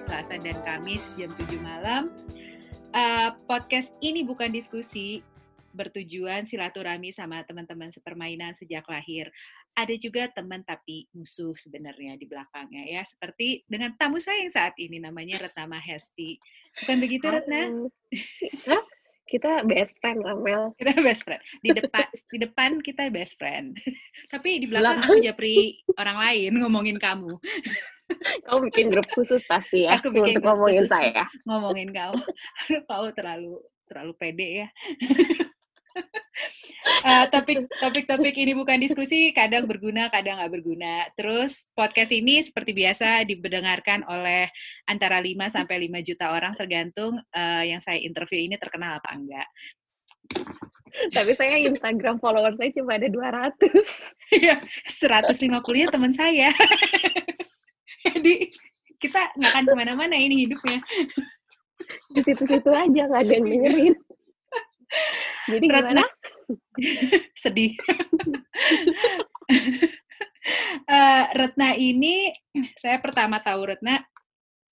hari Selasa dan Kamis jam 7 malam. Uh, podcast ini bukan diskusi, bertujuan silaturahmi sama teman-teman sepermainan sejak lahir. Ada juga teman tapi musuh sebenarnya di belakangnya ya. Seperti dengan tamu saya yang saat ini namanya Retna Mahesti. Bukan begitu Retna? Hah? kita best friend Amel. Kita best friend. Di depan di depan kita best friend. Tapi di belakang aku japri orang lain ngomongin kamu. Kamu bikin grup khusus pasti ya Aku bikin untuk grup ngomongin khusus. saya. ngomongin kamu. Aduh, kamu terlalu terlalu pede ya. Eh, topik topik topik ini bukan diskusi, kadang berguna, kadang nggak berguna. Terus podcast ini seperti biasa didengarkan oleh antara 5 sampai 5 juta orang tergantung eh, yang saya interview ini terkenal apa enggak. Tapi saya Instagram follower saya cuma ada 200. Iya, 150-nya teman saya. Jadi kita nggak akan ke mana-mana ini hidupnya. Di situ-situ aja nggak ada yang dengerin. Jadi gimana? Sedih. Eh, Retna ini, saya pertama tahu Retna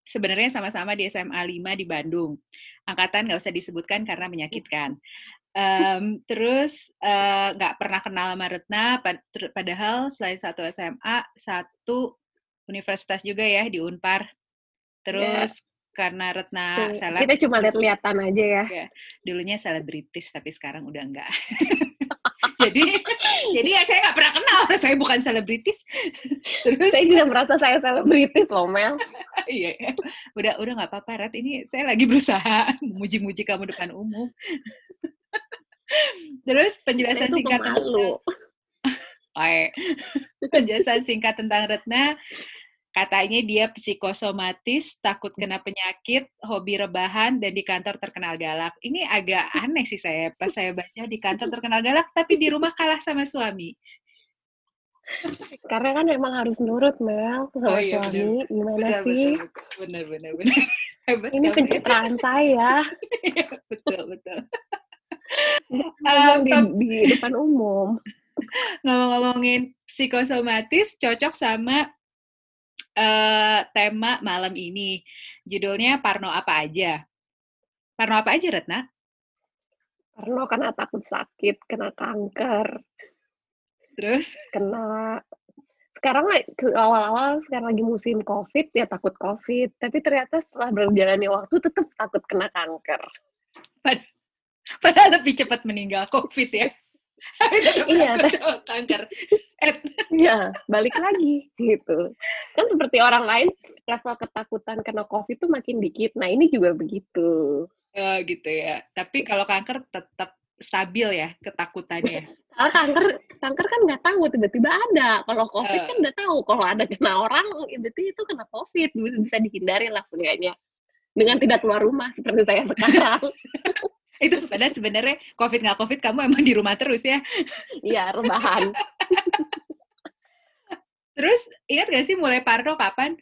sebenarnya sama-sama di SMA 5 di Bandung. Angkatan nggak usah disebutkan karena menyakitkan. Em, terus eh, nggak pernah kenal sama Retna, pad- padahal selain satu SMA, satu universitas juga ya di Unpar. Terus karena Retna seleb, Kita cuma lihat-lihatan aja ya. dulunya selebritis tapi sekarang udah enggak. jadi jadi ya saya nggak pernah kenal, saya bukan selebritis. Terus Saya tidak merasa saya selebritis loh, Mel. iya, iya. udah udah nggak apa-apa Rat, ini saya lagi berusaha memuji-muji kamu depan umum. Terus penjelasan singkat. Oke. Penjelasan singkat tentang Retna, katanya dia psikosomatis, takut kena penyakit, hobi rebahan, dan di kantor terkenal galak. Ini agak aneh sih saya pas saya baca di kantor terkenal galak, tapi di rumah kalah sama suami. Karena kan emang harus nurut, Mel, Oh sama iya, suami. Gimana sih? benar, benar, benar. Hebat Ini pencitraan saya. betul, betul. Ngomong di, top- di depan umum. Ngomong-ngomongin psikosomatis, cocok sama eh, tema malam ini. Judulnya Parno apa aja? Parno apa aja, Retna? Karena kena takut sakit, kena kanker, Terus? kena sekarang ke awal-awal sekarang lagi musim covid ya takut covid tapi ternyata setelah berjalannya waktu tetap takut kena kanker Padahal lebih cepat meninggal COVID ya. Tapi tetap Iya, takut kanker. Eh, ya balik lagi gitu kan seperti orang lain level ketakutan kena covid tuh makin dikit nah ini juga begitu eh, gitu ya. Tapi kalau kanker tetap stabil ya ketakutannya. Karena kanker kanker kan nggak tahu tiba-tiba ada kalau covid Eh. kan udah tahu kalau ada kena orang itu itu kena covid bisa dihindari lah seenggaknya dengan tidak keluar rumah seperti saya sekarang Itu padahal sebenarnya COVID nggak COVID kamu emang di rumah terus ya. iya rebahan Terus ingat gak sih mulai Parno kapan?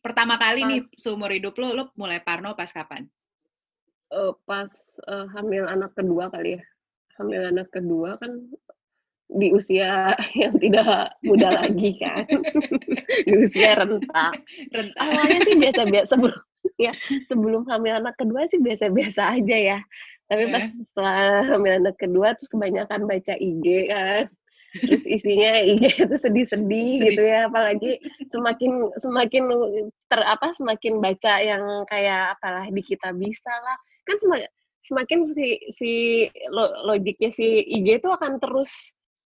Pertama kali Pas- nih seumur hidup lo, lo mulai Parno pas kapan? Eh, pas eh, hamil anak kedua kali ya hamil anak kedua kan di usia yang tidak muda lagi kan di usia renta Rentang. awalnya sih biasa-biasa sebelum ya sebelum hamil anak kedua sih biasa-biasa aja ya tapi pas Eh. setelah hamil anak kedua terus kebanyakan baca IG kan terus isinya IG itu sedih-sedih Sedih. gitu ya apalagi semakin semakin ter apa semakin baca yang kayak apalah di kita bisa lah. Kan semakin semakin si si lo- logiknya si IG itu akan terus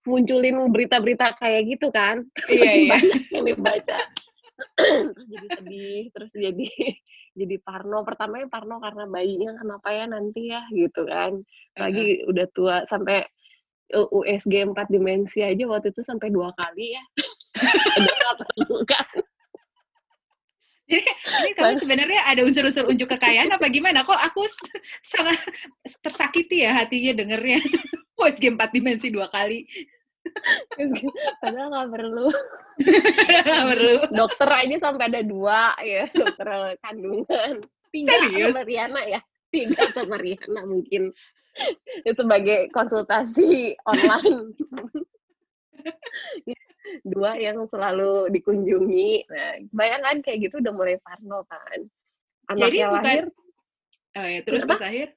munculin berita-berita kayak gitu kan. Iya, semakin iya. banyak yang dibaca. Terus jadi sedih terus jadi jadi Parno. Pertamanya Parno karena bayinya kenapa ya nanti ya gitu kan. Lagi udah tua sampai USG 4 dimensi aja waktu itu sampai dua kali ya kan Jadi ini kamu sebenarnya ada unsur-unsur unjuk kekayaan apa gimana? Kok aku sangat tersakiti ya hatinya dengernya. Wah, game 4 dimensi dua kali. padahal nggak perlu Nggak perlu. dokter aja sampai ada dua ya dokter kandungan tiga Serius? sama Riana ya tiga sama Riana mungkin itu sebagai konsultasi online dua yang selalu dikunjungi. Nah, bayangkan kayak gitu udah mulai parno kan. Anaknya Jadi bukan, lahir. Oh ya, terus pas lahir?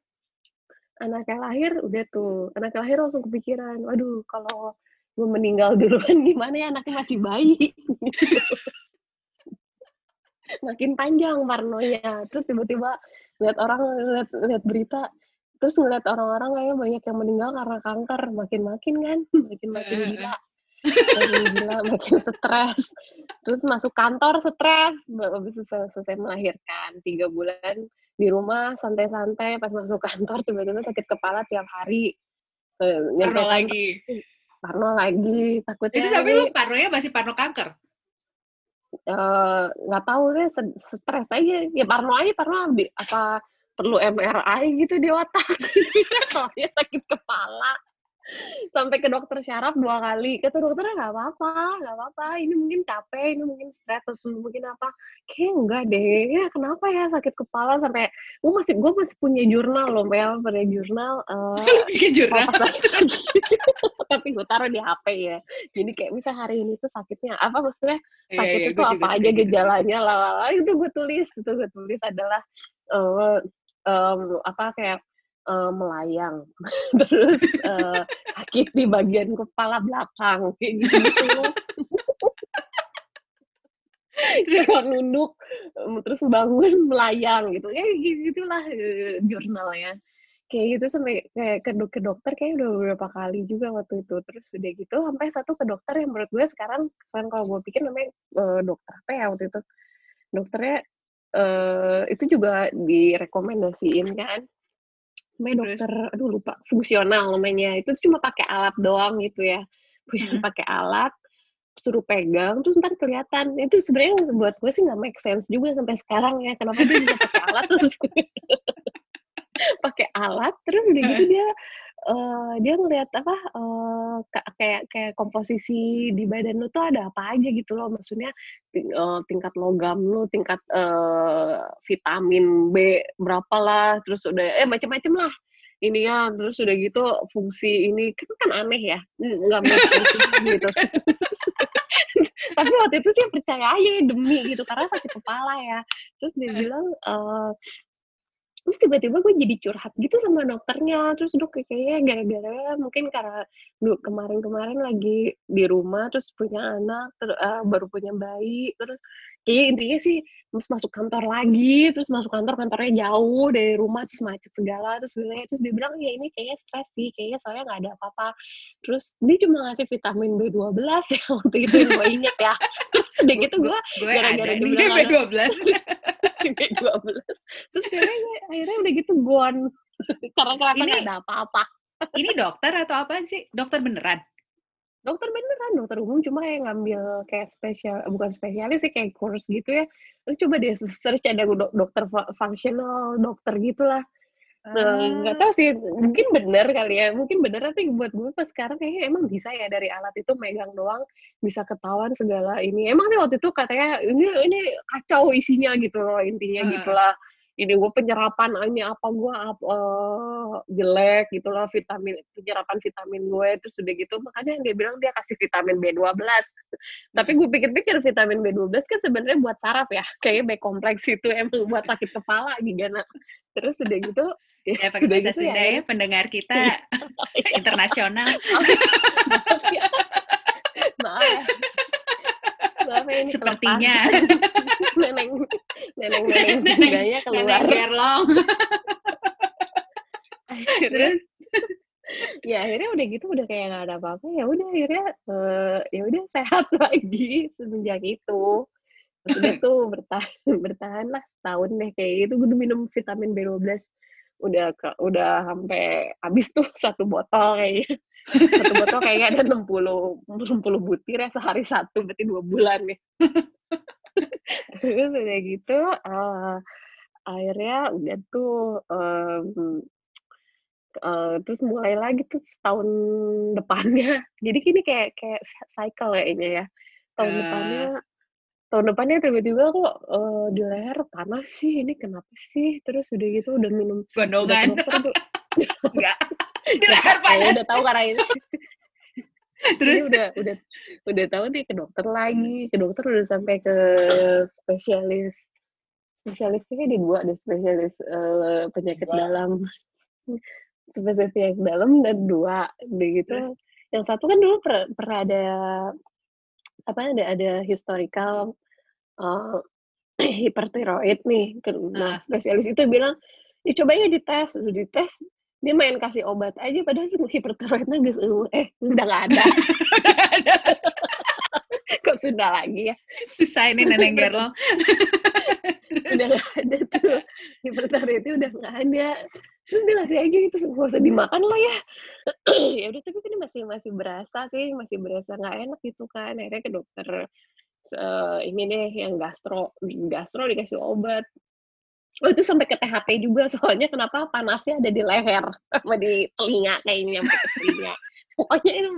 Anaknya lahir udah tuh, anaknya lahir langsung kepikiran, waduh kalau gue meninggal duluan gimana ya anaknya masih bayi. Makin panjang parnonya. Terus tiba-tiba lihat orang lihat lihat berita terus ngeliat orang-orang kayak banyak yang meninggal karena kanker. Makin-makin kan? Makin-makin gila. Makin gila makin stres. Terus masuk kantor stres. Habis selesai, selesai melahirkan. Tiga bulan di rumah santai-santai. Pas masuk kantor tiba-tiba sakit kepala tiap hari. Parno lagi. Parno lagi takutnya itu tapi lu Parnonya masih Parno kanker? Nggak uh, tahu deh stres aja. Ya Parno aja Parno apa perlu MRI gitu di otak. Gitu ya soalnya sakit kepala. Sampai ke dokter syaraf dua kali. Kata dokternya nggak apa-apa nggak apa-apa. Ini mungkin capek ini mungkin stres atau mungkin apa. Kayak enggak deh. Ya kenapa ya sakit kepala sampai gue masih gue masih punya jurnal loh Mel punya jurnal uh, jurnal? tapi gue taruh di HP ya. Jadi kayak misal hari ini tuh sakitnya apa maksudnya sakit itu apa aja gejalanya lah itu gue tulis itu gue tulis adalah uh, um, apa kayak uh, melayang. Terus uh, sakit di bagian kepala belakang kayak gitu. Gitu terus nunduk terus bangun melayang gitu. Ya gitu gitulah jurnalnya. Kayak gitu sampai kayak ke, ke dokter kayak udah beberapa kali juga waktu itu. Terus udah gitu sampai satu ke dokter yang menurut gue sekarang kan kalau gue pikir namanya uh, dokter apa ya waktu itu. Dokternya uh, itu juga direkomendasiin kan? Namanya dokter aduh lupa fungsional namanya. Itu cuma pakai alat doang gitu ya. Punya hmm. pakai alat suruh pegang terus ntar kelihatan. Itu sebenarnya buat gue sih nggak make sense juga sampai sekarang ya. Kenapa dia bisa pakai alat terus? Pakai alat terus udah gitu dia uh, dia ngeliat apa uh, kayak kayak komposisi di badan lu tuh ada apa aja gitu loh. Maksudnya uh, tingkat logam lu tingkat uh, vitamin B berapa lah terus udah eh macam-macam lah ini ya terus udah gitu fungsi ini. Kan, kan aneh ya nggak gitu. Tapi waktu itu sih percaya aja demi gitu karena sakit kepala ya. Terus dia bilang uh, terus tiba-tiba gue jadi curhat gitu sama dokternya. Terus dok kayaknya gara-gara mungkin karena kemarin-kemarin lagi di rumah terus punya anak ter, uh, baru punya bayi terus kayak intinya sih terus masuk kantor lagi terus masuk kantor kantornya jauh dari rumah terus macet segala terus bilang terus dia bilang ya ini kayaknya stres sih kayaknya soalnya nggak ada apa-apa. Terus dia cuma ngasih vitamin B12 ya waktu itu yang gue inget ya udah gitu gue gara-gara dia bilang B12 B12 terus akhirnya, akhirnya udah gitu gon karena kelihatan nggak ada apa-apa. ini dokter atau apa sih? Dokter beneran? Dokter beneran dokter umum cuma yang ngambil kayak spesial bukan spesialis sih kayak kurs gitu ya. Lu coba deh search ada dokter fungsional dokter gitulah Nah, nggak tahu sih, mungkin bener kali ya, mungkin bener tapi buat gue pas sekarang kayaknya emang bisa ya dari alat itu megang doang bisa ketahuan segala ini. Emang sih waktu itu katanya ini ini kacau isinya gitu loh intinya uh. gitulah ini gue penyerapannya apa gue uh, jelek gitu loh vitamin penyerapan vitamin gue terus udah gitu makanya dia bilang dia kasih vitamin B12 tapi gue pikir-pikir vitamin B12 kan sebenarnya buat saraf ya kayaknya B kompleks itu emang buat sakit kepala gimana terus udah gitu ya pakai bahasa gitu Sunda ya, ya pendengar kita internasional. Maaf ya ini sepertinya. Neneng neneng neneng keluar neneng gerlong. Terus? Ya akhirnya udah gitu udah kayak gak ada apa-apa ya udah akhirnya uh, ya udah sehat lagi semenjak itu. Terus udah tuh bertahan bertahan lah tahun deh kayak gitu. Gue minum vitamin B12 udah ke, udah sampai habis tuh satu botol kayaknya satu botol kayaknya ada 60 60 butir ya sehari satu berarti dua bulan ya. Terus udah gitu uh, akhirnya udah tuh um, uh, terus mulai lagi tuh tahun depannya. Jadi kini kayak kayak cycle kayaknya ya. Tahun uh. depannya tahun depannya tiba-tiba kok uh, di leher panas sih ini kenapa sih? Terus udah gitu udah minum gondongan. udah enggak di leher panas. udah tahu karena ini. Terus? udah udah udah tahu nih ke dokter lagi, ke dokter udah sampai ke spesialis spesialisnya di dua ada spesialis uh, penyakit dua. dalam. Spesialis penyakit dalam dan dua gitu. Yang satu kan dulu per, pernah ada apa ada ada historical uh, hipertiroid nih. Nah spesialis itu bilang ya coba ya dites. Dites dia main kasih obat aja padahal hipertiroidnya eh udah nggak ada. Kok sudah lagi ya? Susah ini nenek Gerlo. Udah nggak ada tuh. Hipertiroid itu udah nggak ada. Terus dia ngasih aja itu nggak usah dimakan lah ya. Ya udah tapi kan masih masih berasa sih masih berasa nggak enak gitu kan. Akhirnya ke dokter uh, ini deh yang gastro gastro dikasih obat Oh itu sampai ke THT juga soalnya kenapa panasnya ada di leher sama di telinga kayaknya sampai ke telinga. Pokoknya itu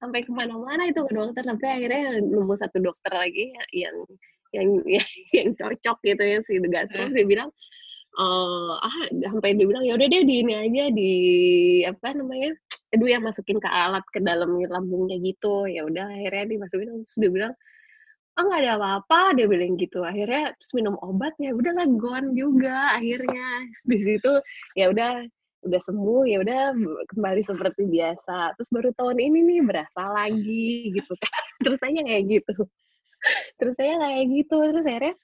sampai ke mana-mana itu ke dokter sampai akhirnya nemu satu dokter lagi yang yang yang, yang cocok gitu ya si gastro hmm. dia bilang uh, ah sampai dia bilang ya udah deh di ini aja di apa namanya aduh yang masukin ke alat ke dalam lambungnya gitu ya udah akhirnya dimasukin terus dia bilang oh nggak ada apa-apa. Dia bilang gitu. Akhirnya terus minum obat ya udah lah gone juga akhirnya. Di situ ya udah udah sembuh ya udah kembali seperti biasa. Terus baru tahun ini nih berasa lagi gitu kan. Terus saya kayak gitu. Terus saya kayak gitu. Terus akhirnya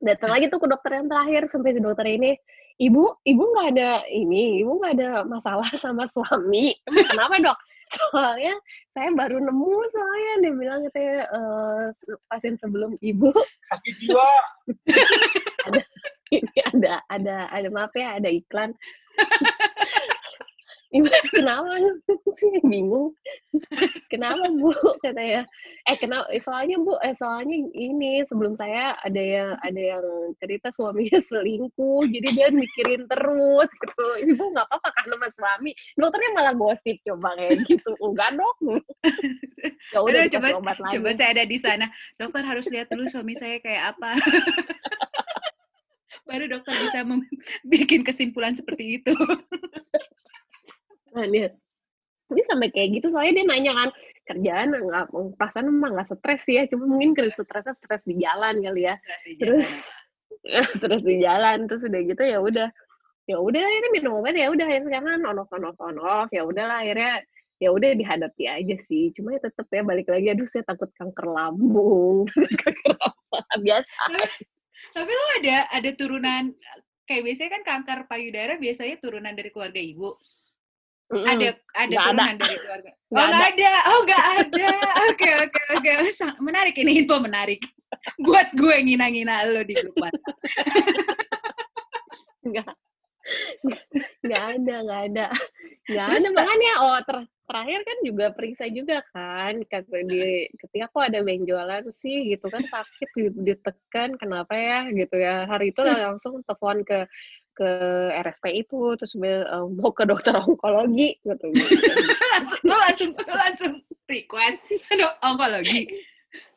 datang lagi tuh ke dokter yang terakhir sampai si dokter ini ibu ibu nggak ada ini ibu nggak ada masalah sama suami. Kenapa dok soalnya saya baru nemu soalnya dia bilang katanya uh, pasien sebelum ibu. Sakit jiwa. Ada ada ada ada maaf ya ada iklan kenapa? Sih bingung. Kenapa bu? Katanya eh kenapa? Eh, soalnya bu eh soalnya ini sebelum saya ada yang ada yang cerita suaminya selingkuh jadi dia mikirin terus gitu. Ibu nggak apa-apa karena mas suami? Dokternya malah gosip coba kayak gitu. Enggak dok ya udah coba obat lagi. coba saya ada di sana. Dokter harus lihat dulu suami saya kayak apa. Baru dokter bisa bikin kesimpulan seperti itu Nah, dia ini sampai kayak gitu soalnya dia nanya kan kerjaan nggak perasaan emang nggak stres ya cuma mungkin kalau stresnya stres di jalan kali ya. Terus stres di jalan terus udah gitu ya udah ya udah akhirnya minum obat ya udah yang sekarang on off on off on off ya udahlah akhirnya ya udah dihadapi aja sih cuma ya tetap ya balik lagi aduh saya takut kanker lambung. Kanker apa biasa. Tapi lo ada ada turunan kayak biasanya kan kanker payudara biasanya turunan dari keluarga ibu Mm, ada ada turunan ada. dari keluarga. Oh nggak ada. ada. Oh nggak ada. Oke oke oke. Menarik ini info menarik. Buat gue ngina-ngina lo di grup WhatsApp. Enggak. Nggak ada, nggak ada. Nggak ada, makanya oh ter terakhir kan juga periksa juga kan kata di ketika kok ada benjolan sih gitu kan sakit ditekan kenapa ya gitu ya hari itu langsung telepon ke ke RSP itu terus uh, mau ke dokter onkologi gitu. lo langsung lo langsung request dok onkologi.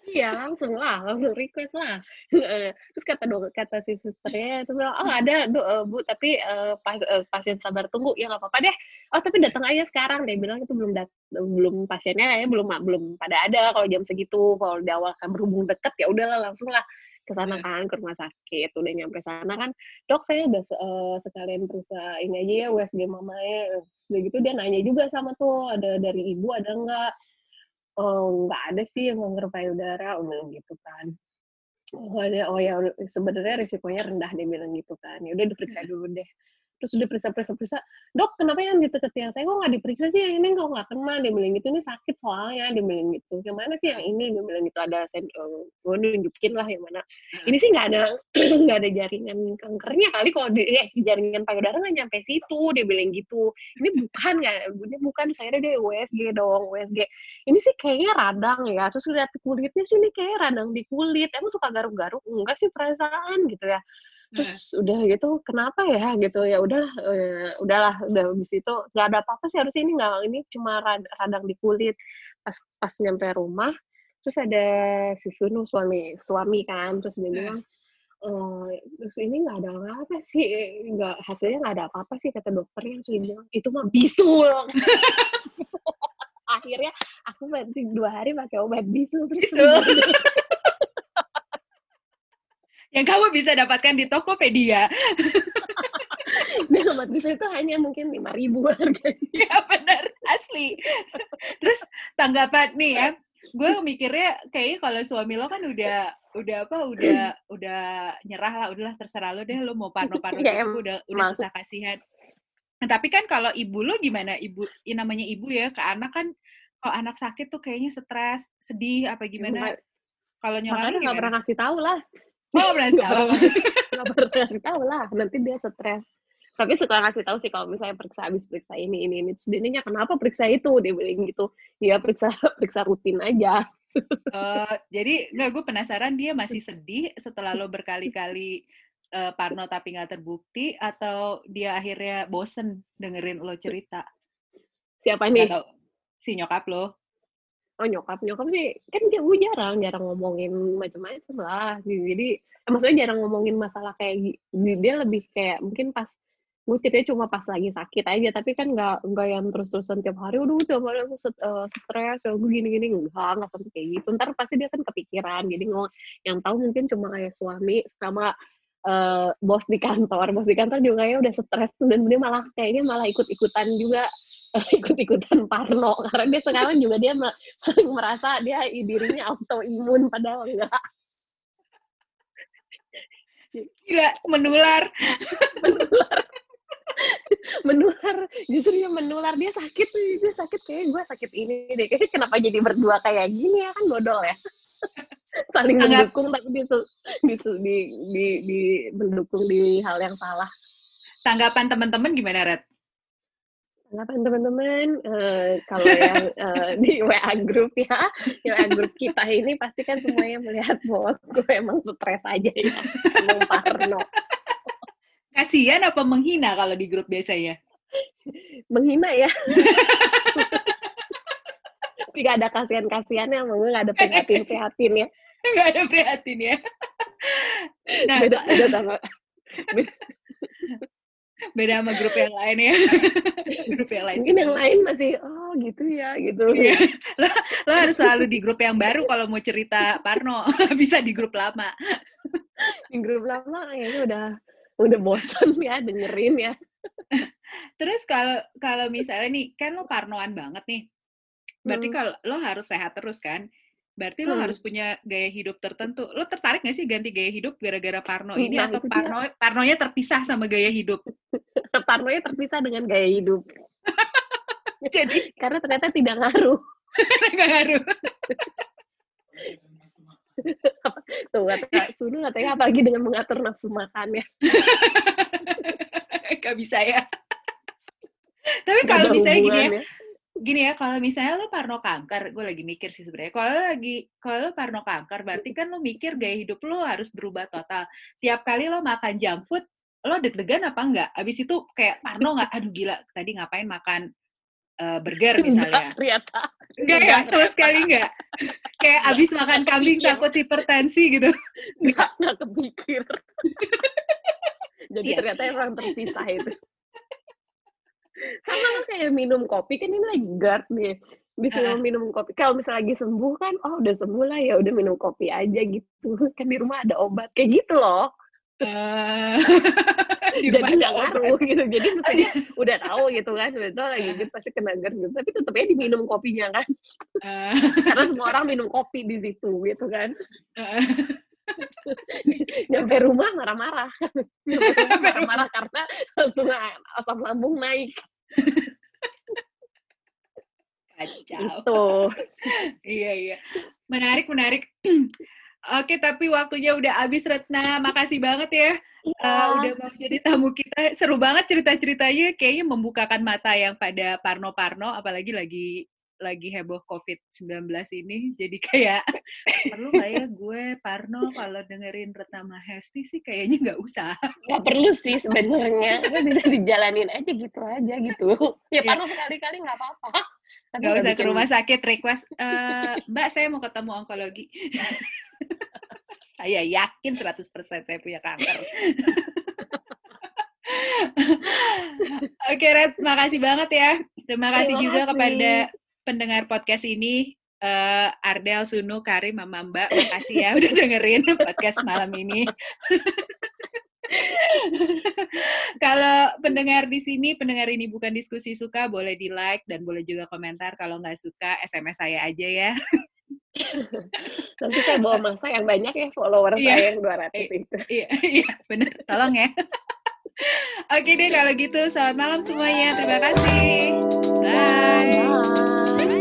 Iya langsung lah, langsung request lah. Terus kata dok, kata si susternya itu bilang, oh ada do, uh, bu, tapi uh, pas, uh, pasien sabar tunggu, ya nggak apa-apa deh. Oh tapi datang aja sekarang, dia bilang itu belum dat belum pasiennya ya belum belum pada ada kalau jam segitu, kalau di awal kan berhubung deket ya udahlah langsung lah ke sana iya. kan ke rumah sakit udah nyampe sana kan dok saya udah uh, sekalian periksa ini aja ya USG mamanya udah gitu dia nanya juga sama tuh ada dari ibu ada enggak oh nggak ada sih yang kanker payudara bilang gitu kan. Oh ada oh ya sebenarnya risikonya rendah dia bilang gitu kan. Ya udah diperiksa dulu deh terus udah periksa periksa periksa dok kenapa yang di deket yang saya? Kok nggak diperiksa sih? Yang ini kok nggak kena? Dia bilang gitu ini sakit soalnya. Dia bilang gitu yang mana sih yang ini? Dia bilang gitu ada sen uh, gue nunjukin lah yang mana. Hmm. ini sih nggak ada nggak ada jaringan kankernya kali kalau di eh, jaringan payudara nggak nyampe situ. Dia bilang gitu. Ini bukan nggak ini bukan saya ada USG dong USG ini sih kayaknya radang ya terus lihat kulitnya sih ini kayak radang di kulit. Emang suka garuk-garuk? Enggak sih perasaan gitu ya terus udah gitu kenapa ya? Gitu ya udah uh, udahlah udah habis itu. Nggak ada apa-apa sih harusnya ini nggak ini cuma rad, radang di kulit. Pas pas nyampe rumah terus ada si Sunu suami suami kan terus dia bilang Uh, terus ini nggak ada apa-apa sih nggak hasilnya nggak ada apa-apa sih kata dokternya terus dia bilang itu mah bisul. Akhirnya aku berarti dua hari pakai obat bisu terus Bisul. Yang kamu bisa dapatkan di Tokopedia. dan obat bisu itu hanya mungkin lima ribu harganya ya benar asli. Terus tanggapan nih ya, gue mikirnya kayaknya kalau suami lo kan udah udah apa udah udah nyerah lah udahlah terserah lo deh lo mau parno parno Ya, gitu udah udah susah kasihan. Nah, tapi kan kalau ibu lo gimana ibu ya namanya ibu ya ke anak kan kalau anak sakit tuh kayaknya stres sedih apa gimana kalau nyokap makanya lo nggak pernah ngasih tahu lah nggak pernah Nggak tahu. nggak pernah ngasih tahu lah nanti dia stres. Tapi suka ngasih tahu sih kalau misalnya periksa habis periksa ini ini ini. Terus dia nanya kenapa periksa itu? Dia bilang gitu. Ya periksa periksa rutin aja. Eh, jadi nggak gue penasaran dia masih sedih setelah lo berkali-kali eh, parno tapi nggak terbukti atau dia akhirnya bosen dengerin lo cerita? Siapa nih? tahu. Si nyokap lo oh nyokap. Nyokap sih kan dia gue jarang jarang ngomongin macam-macam lah. Jadi eh, maksudnya jarang ngomongin masalah kayak dia lebih kayak mungkin pas gue ceritanya cuma pas lagi sakit aja tapi kan nggak nggak yang terus-terusan tiap hari udah tiap hari aku eh, stres ya gue gini-gini. Enggak nggak sampai kayak gitu. Ntar pasti dia kan kepikiran jadi ngomong yang tahu mungkin cuma kayak suami sama eh, bos di kantor. Bos di kantor juga ya udah stres dan dia malah kayaknya malah ikut-ikutan juga ikut-ikutan parno. Karena dia sekarang juga dia sering merasa dia dirinya autoimun padahal enggak. Gila menular. Menular. Menular. Justru yang menular dia sakit dia sakit kayak gue sakit ini deh. Kayaknya kenapa jadi berdua kayak gini ya? Kan bodol ya. Saling Anggap- mendukung tapi tuh di, di, di, di mendukung di hal yang salah. Tanggapan teman-teman gimana Red? Tanggapan teman-teman eh, kalau yang eh, di WA grup ya, di WA grup kita ini pasti kan semuanya melihat bahwa gue emang stres aja ya, emang parno. Kasian apa menghina kalau di grup biasanya? Menghina ya. Tidak ada kasihan-kasihannya, emang gue gak ada prihatin-prihatin ya. Nggak ada prihatin ya. Nah, Beda, beda sama beda sama grup yang lain ya. grup yang lain. mungkin yang lain masih oh gitu ya gitu. Iya. lo, lo harus selalu di grup yang baru kalau mau cerita Parno. Bisa di grup lama. Di grup lama kayaknya udah udah bosan ya dengerin ya. Terus kalau kalau misalnya nih, kan lo parnoan banget nih. Berarti Hmm. kalau lo harus sehat terus kan? Berarti lo Hmm. harus punya gaya hidup tertentu. Lo tertarik gak sih ganti gaya hidup gara-gara parno ini Nah, atau itu dia. parno parnonya terpisah sama gaya hidup? Parnonya terpisah dengan gaya hidup. Jadi Karena ternyata tidak ngaruh. nggak ngaruh. Tuh kata Sunu katanya apalagi dengan mengatur nafsu makan ya. Gak bisa ya. Tapi kalau misalnya gini ya. Gini ya, kalau misalnya lo parno kanker, gue lagi mikir sih sebenarnya. Kalau lagi, kalau lo parno kanker, berarti kan lo mikir gaya hidup lo harus berubah total. Tiap kali lo makan junk food, lo deg-degan apa enggak? Abis itu kayak parno nggak? Aduh gila, tadi ngapain makan eh, burger Enggak, misalnya? ternyata. Enggak ya, enggak, sama ternyata. sekali enggak. Kayak abis makan kambing takut hipertensi gitu. Enggak, enggak kepikir. Jadi Iya ternyata emang terpisah itu. Kayak minum kopi kan ini lagi GERD nih. Bisa Heeh. minum kopi. Kalau misalnya lagi sembuh kan, oh udah sembuh lah ya udah minum kopi aja gitu. Kan di rumah ada obat kayak gitu loh. Di Jadi nggak obat. ngaruh gitu. Jadi misalnya udah tahu gitu kan, betul lagi gitu pasti kena GERD gitu. Tapi tetap aja diminum kopinya kan. Eh, Karena semua orang minum kopi di situ gitu kan. eh. Nyampe rumah marah-marah. Nyampe rumah marah-marah karena langsung asam lambung naik. Kacau. Gitu. Iya, iya. Menarik, menarik. Oke, tapi waktunya udah habis, Retna. Makasih banget ya. Iya. eh, udah mau jadi tamu kita. Seru banget cerita-ceritanya. Kayaknya membukakan mata yang pada parno-parno, apalagi lagi lagi heboh COVID-19 ini. Jadi kayak, perlu nggak ya gue parno kalau dengerin Retna Mahesti sih kayaknya nggak usah. Nggak perlu sih sebenarnya. Bisa dijalanin aja gitu aja gitu. Ya Iya. paruh sekali-kali nggak apa-apa. Tapi Nggak usah ke rumah sakit request, "Eh, Mbak saya mau ketemu onkologi. saya yakin 100% saya punya kanker. Oke, Red, makasih banget ya. Terima kasih Terima juga kasih. kepada pendengar podcast ini uh, Ardel, Sunu, Karim, Mama Mbak, makasih ya udah dengerin podcast malam ini. kalau pendengar di sini, pendengar ini bukan diskusi suka, boleh di like dan boleh juga komentar. Kalau nggak suka, SMS saya aja ya. Nanti saya bawa masa yang banyak ya follower iya. saya yang 200 itu. Iya, iya benar. Tolong ya. Oke deh kalau gitu, selamat malam semuanya. Terima kasih. Bye. Bye.